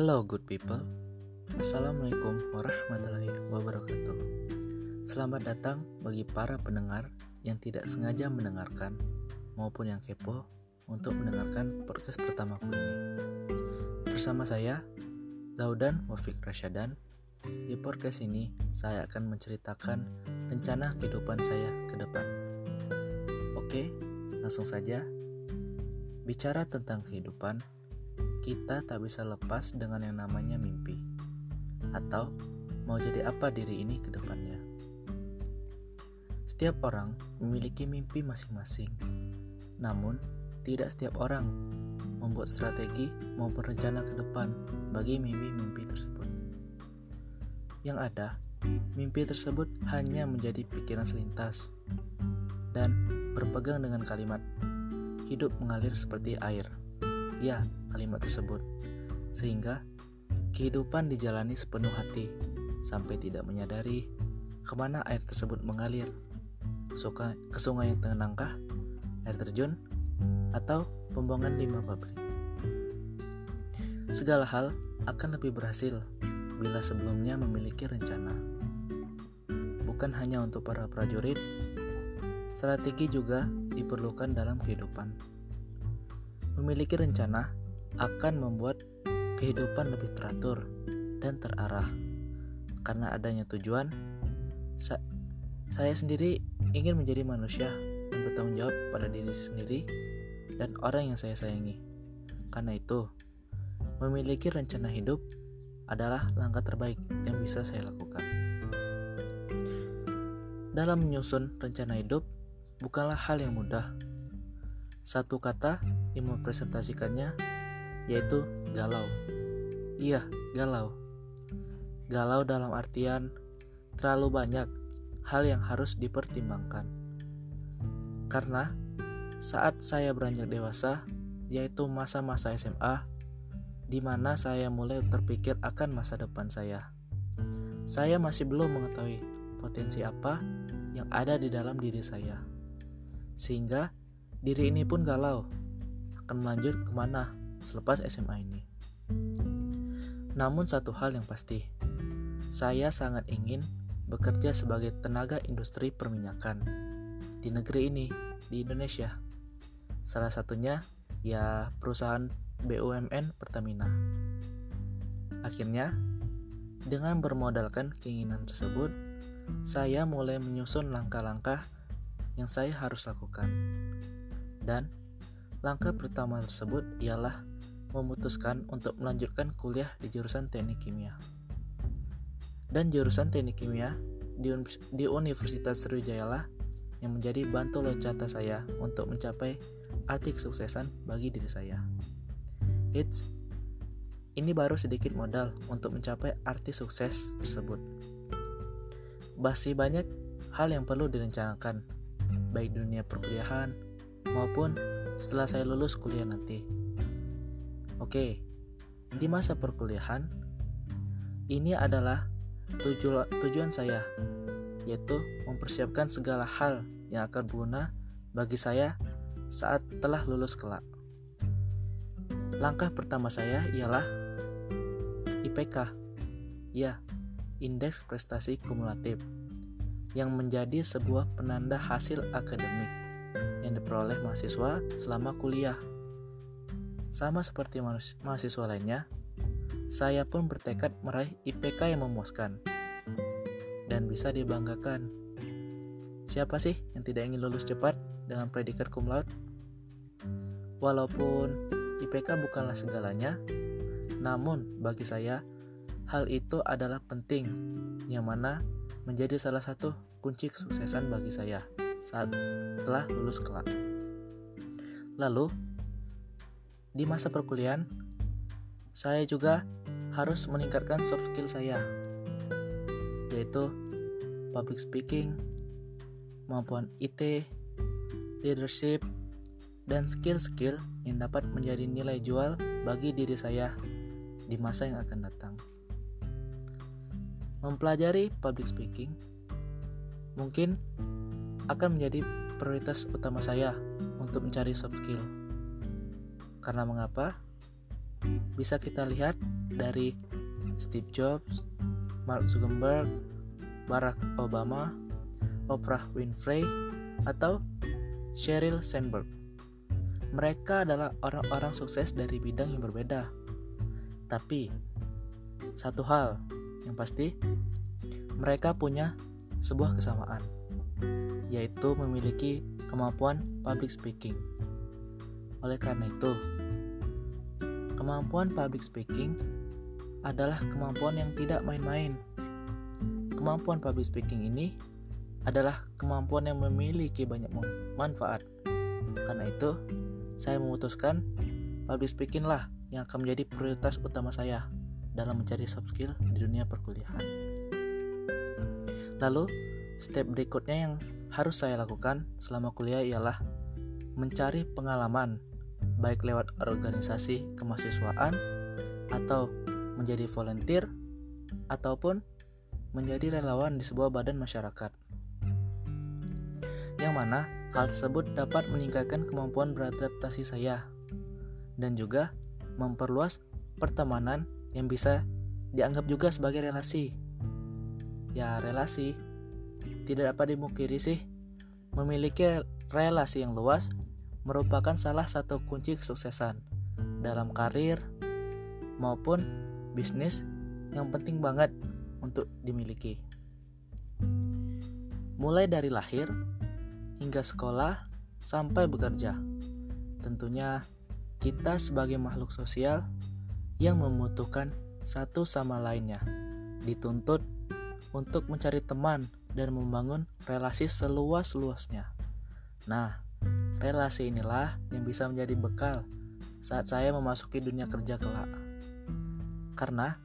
Hello good people. Assalamualaikum warahmatullahi wabarakatuh. Selamat datang bagi para pendengar yang tidak sengaja mendengarkan maupun yang kepo untuk mendengarkan podcast pertamaku ini. Bersama saya, Zaudan Wafik Rasyadan. Di podcast ini saya akan menceritakan rencana kehidupan saya ke depan. Oke, langsung saja. Bicara tentang kehidupan, kita tak bisa lepas dengan yang namanya mimpi. Atau mau jadi apa diri ini ke depannya. Setiap orang memiliki mimpi masing-masing. Namun, tidak setiap orang membuat strategi maupun rencana ke depan bagi mimpi-mimpi tersebut. Yang ada, mimpi tersebut hanya menjadi pikiran selintas dan berpegang dengan kalimat hidup mengalir seperti air. Ya, kalimat tersebut. Sehingga kehidupan dijalani sepenuh hati sampai tidak menyadari ke mana air tersebut mengalir. Suka ke sungai yang tenangkah? Air terjun? Atau pembuangan limbah pabrik? Segala hal akan lebih berhasil bila sebelumnya memiliki rencana. Bukan hanya untuk para prajurit, strategi juga diperlukan dalam kehidupan. Memiliki rencana akan membuat kehidupan lebih teratur dan terarah. Karena adanya tujuan, sa saya sendiri ingin menjadi manusia yang bertanggung jawab pada diri sendiri dan orang yang saya sayangi. Karena itu, memiliki rencana hidup adalah langkah terbaik yang bisa saya lakukan. Dalam menyusun rencana hidup, bukanlah hal yang mudah. Satu kata yang mempresentasikannya yaitu galau. Iya, galau. Galau dalam artian terlalu banyak hal yang harus dipertimbangkan. Karena saat saya beranjak dewasa, yaitu masa-masa SMA, di mana saya mulai terpikir akan masa depan saya. Saya masih belum mengetahui potensi apa yang ada di dalam diri saya. Sehingga diri ini pun galau akan melanjut ke mana selepas SMA ini. Namun satu hal yang pasti, saya sangat ingin bekerja sebagai tenaga industri perminyakan di negeri ini, di Indonesia. Salah satunya ya perusahaan BUMN Pertamina. Akhirnya, dengan bermodalkan keinginan tersebut, saya mulai menyusun langkah-langkah yang saya harus lakukan. Dan langkah pertama tersebut ialah memutuskan untuk melanjutkan kuliah di jurusan Teknik Kimia. Dan jurusan Teknik Kimia di, Universitas Sriwijaya lah yang menjadi bantu loncatan saya untuk mencapai arti kesuksesan bagi diri saya. It's ini baru sedikit modal untuk mencapai arti sukses tersebut. Masih banyak hal yang perlu direncanakan baik dunia perkuliahan maupun setelah saya lulus kuliah nanti. Oke, di masa perkuliahan, ini adalah tuju tujuan saya, yaitu mempersiapkan segala hal yang akan berguna bagi saya saat telah lulus kelak. Langkah pertama saya ialah IPK, ya, Indeks Prestasi Kumulatif yang menjadi sebuah penanda hasil akademik yang diperoleh mahasiswa selama kuliah. Sama seperti mahasiswa lainnya, saya pun bertekad meraih IPK yang memuaskan dan bisa dibanggakan. Siapa sih yang tidak ingin lulus cepat dengan predikat cum laude? Walaupun IPK bukanlah segalanya, namun bagi saya hal itu adalah penting yang mana menjadi salah satu kunci kesuksesan bagi saya saat telah lulus kelak. Lalu, di masa perkuliahan, saya juga harus meningkatkan soft skill saya, yaitu public speaking, maupun IT, leadership, dan skill-skill yang dapat menjadi nilai jual bagi diri saya di masa yang akan datang. Mempelajari public speaking mungkin akan menjadi prioritas utama saya untuk mencari soft skill. Karena mengapa? bisa kita lihat dari Steve Jobs, Mark Zuckerberg, Barack Obama, Oprah Winfrey, atau Sheryl Sandberg. Mereka adalah orang-orang sukses dari bidang yang berbeda. Tapi, satu hal yang pasti, mereka punya sebuah kesamaan, yaitu memiliki kemampuan public speaking. Oleh karena itu, kemampuan public speaking adalah kemampuan yang tidak main-main. Kemampuan public speaking ini adalah kemampuan yang memiliki banyak manfaat. Karena itu, saya memutuskan public speaking lah yang akan menjadi prioritas utama saya dalam mencari soft skill di dunia perkuliahan. Lalu, step berikutnya yang harus saya lakukan selama kuliah ialah mencari pengalaman baik lewat organisasi kemahasiswaan atau menjadi volunteer ataupun menjadi relawan di sebuah badan masyarakat yang mana hal tersebut dapat meningkatkan kemampuan beradaptasi saya dan juga memperluas pertemanan yang bisa dianggap juga sebagai relasi. Ya, relasi tidak dapat dimukiri sih. Memiliki relasi yang luas merupakan salah satu kunci kesuksesan dalam karir maupun bisnis yang penting banget untuk dimiliki. Mulai dari lahir, hingga sekolah sampai bekerja. Tentunya kita sebagai makhluk sosial yang membutuhkan satu sama lainnya dituntut untuk mencari teman dan membangun relasi seluas-luasnya. Nah, relasi inilah yang bisa menjadi bekal saat saya memasuki dunia kerja kelak. Karena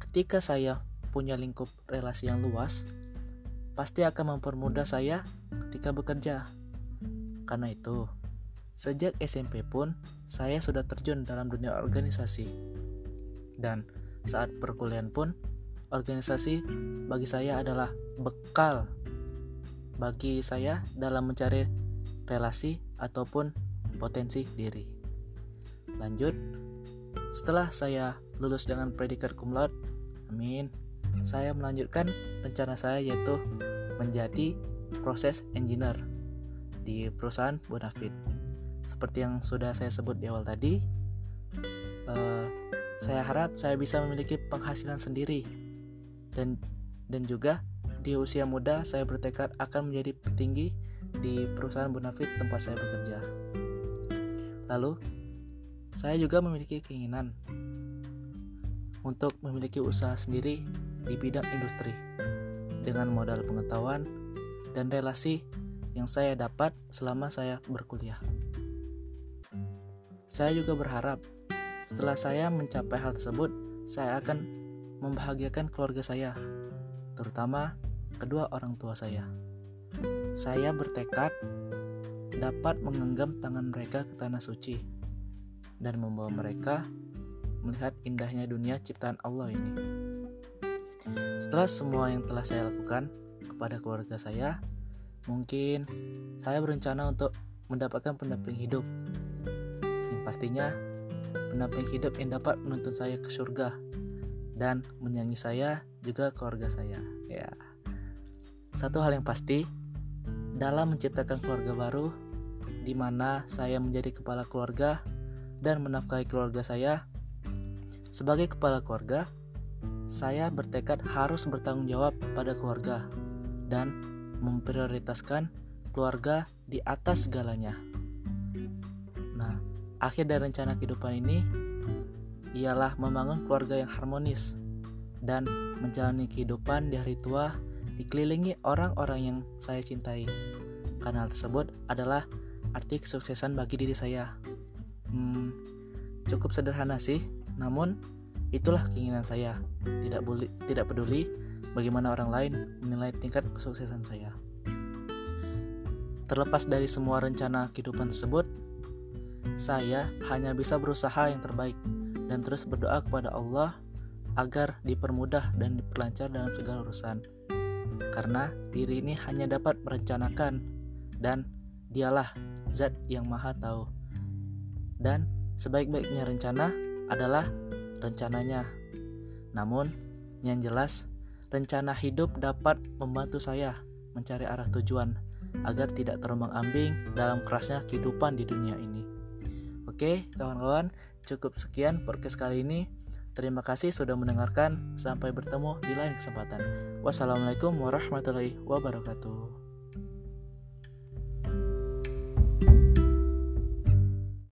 ketika saya punya lingkup relasi yang luas, pasti akan mempermudah saya ketika bekerja. Karena itu, sejak SMP pun saya sudah terjun dalam dunia organisasi. Dan saat perkuliahan pun, organisasi bagi saya adalah bekal bagi saya dalam mencari relasi ataupun potensi diri. Lanjut, setelah saya lulus dengan predikat cum laude, amin, saya melanjutkan rencana saya yaitu menjadi proses engineer di perusahaan Bonafit. Seperti yang sudah saya sebut di awal tadi, uh, saya harap saya bisa memiliki penghasilan sendiri dan dan juga di usia muda saya bertekad akan menjadi petinggi di perusahaan Bonafit tempat saya bekerja. Lalu, saya juga memiliki keinginan untuk memiliki usaha sendiri di bidang industri dengan modal pengetahuan dan relasi yang saya dapat selama saya berkuliah. Saya juga berharap setelah saya mencapai hal tersebut, saya akan membahagiakan keluarga saya, terutama kedua orang tua saya. Saya bertekad dapat menggenggam tangan mereka ke tanah suci dan membawa mereka melihat indahnya dunia ciptaan Allah ini. Setelah semua yang telah saya lakukan kepada keluarga saya, mungkin saya berencana untuk mendapatkan pendamping hidup. Yang pastinya pendamping hidup yang dapat menuntun saya ke surga dan menyanyi saya juga keluarga saya. Ya. Satu hal yang pasti dalam menciptakan keluarga baru di mana saya menjadi kepala keluarga dan menafkahi keluarga saya. Sebagai kepala keluarga, saya bertekad harus bertanggung jawab pada keluarga dan memprioritaskan keluarga di atas segalanya. Nah, akhir dari rencana kehidupan ini ialah membangun keluarga yang harmonis dan menjalani kehidupan di hari tua dikelilingi orang-orang yang saya cintai. Karena hal tersebut adalah arti kesuksesan bagi diri saya. Hmm, cukup sederhana sih, namun Itulah keinginan saya. Tidak boleh tidak peduli bagaimana orang lain menilai tingkat kesuksesan saya. Terlepas dari semua rencana kehidupan tersebut, saya hanya bisa berusaha yang terbaik dan terus berdoa kepada Allah agar dipermudah dan diperlancar dalam segala urusan. Karena diri ini hanya dapat merencanakan dan dialah zat yang maha tahu. Dan sebaik-baiknya rencana adalah rencananya. Namun, yang jelas, rencana hidup dapat membantu saya mencari arah tujuan agar tidak terombang-ambing dalam kerasnya kehidupan di dunia ini. Oke, kawan-kawan, cukup sekian podcast kali ini. Terima kasih sudah mendengarkan. Sampai bertemu di lain kesempatan. Wassalamualaikum warahmatullahi wabarakatuh.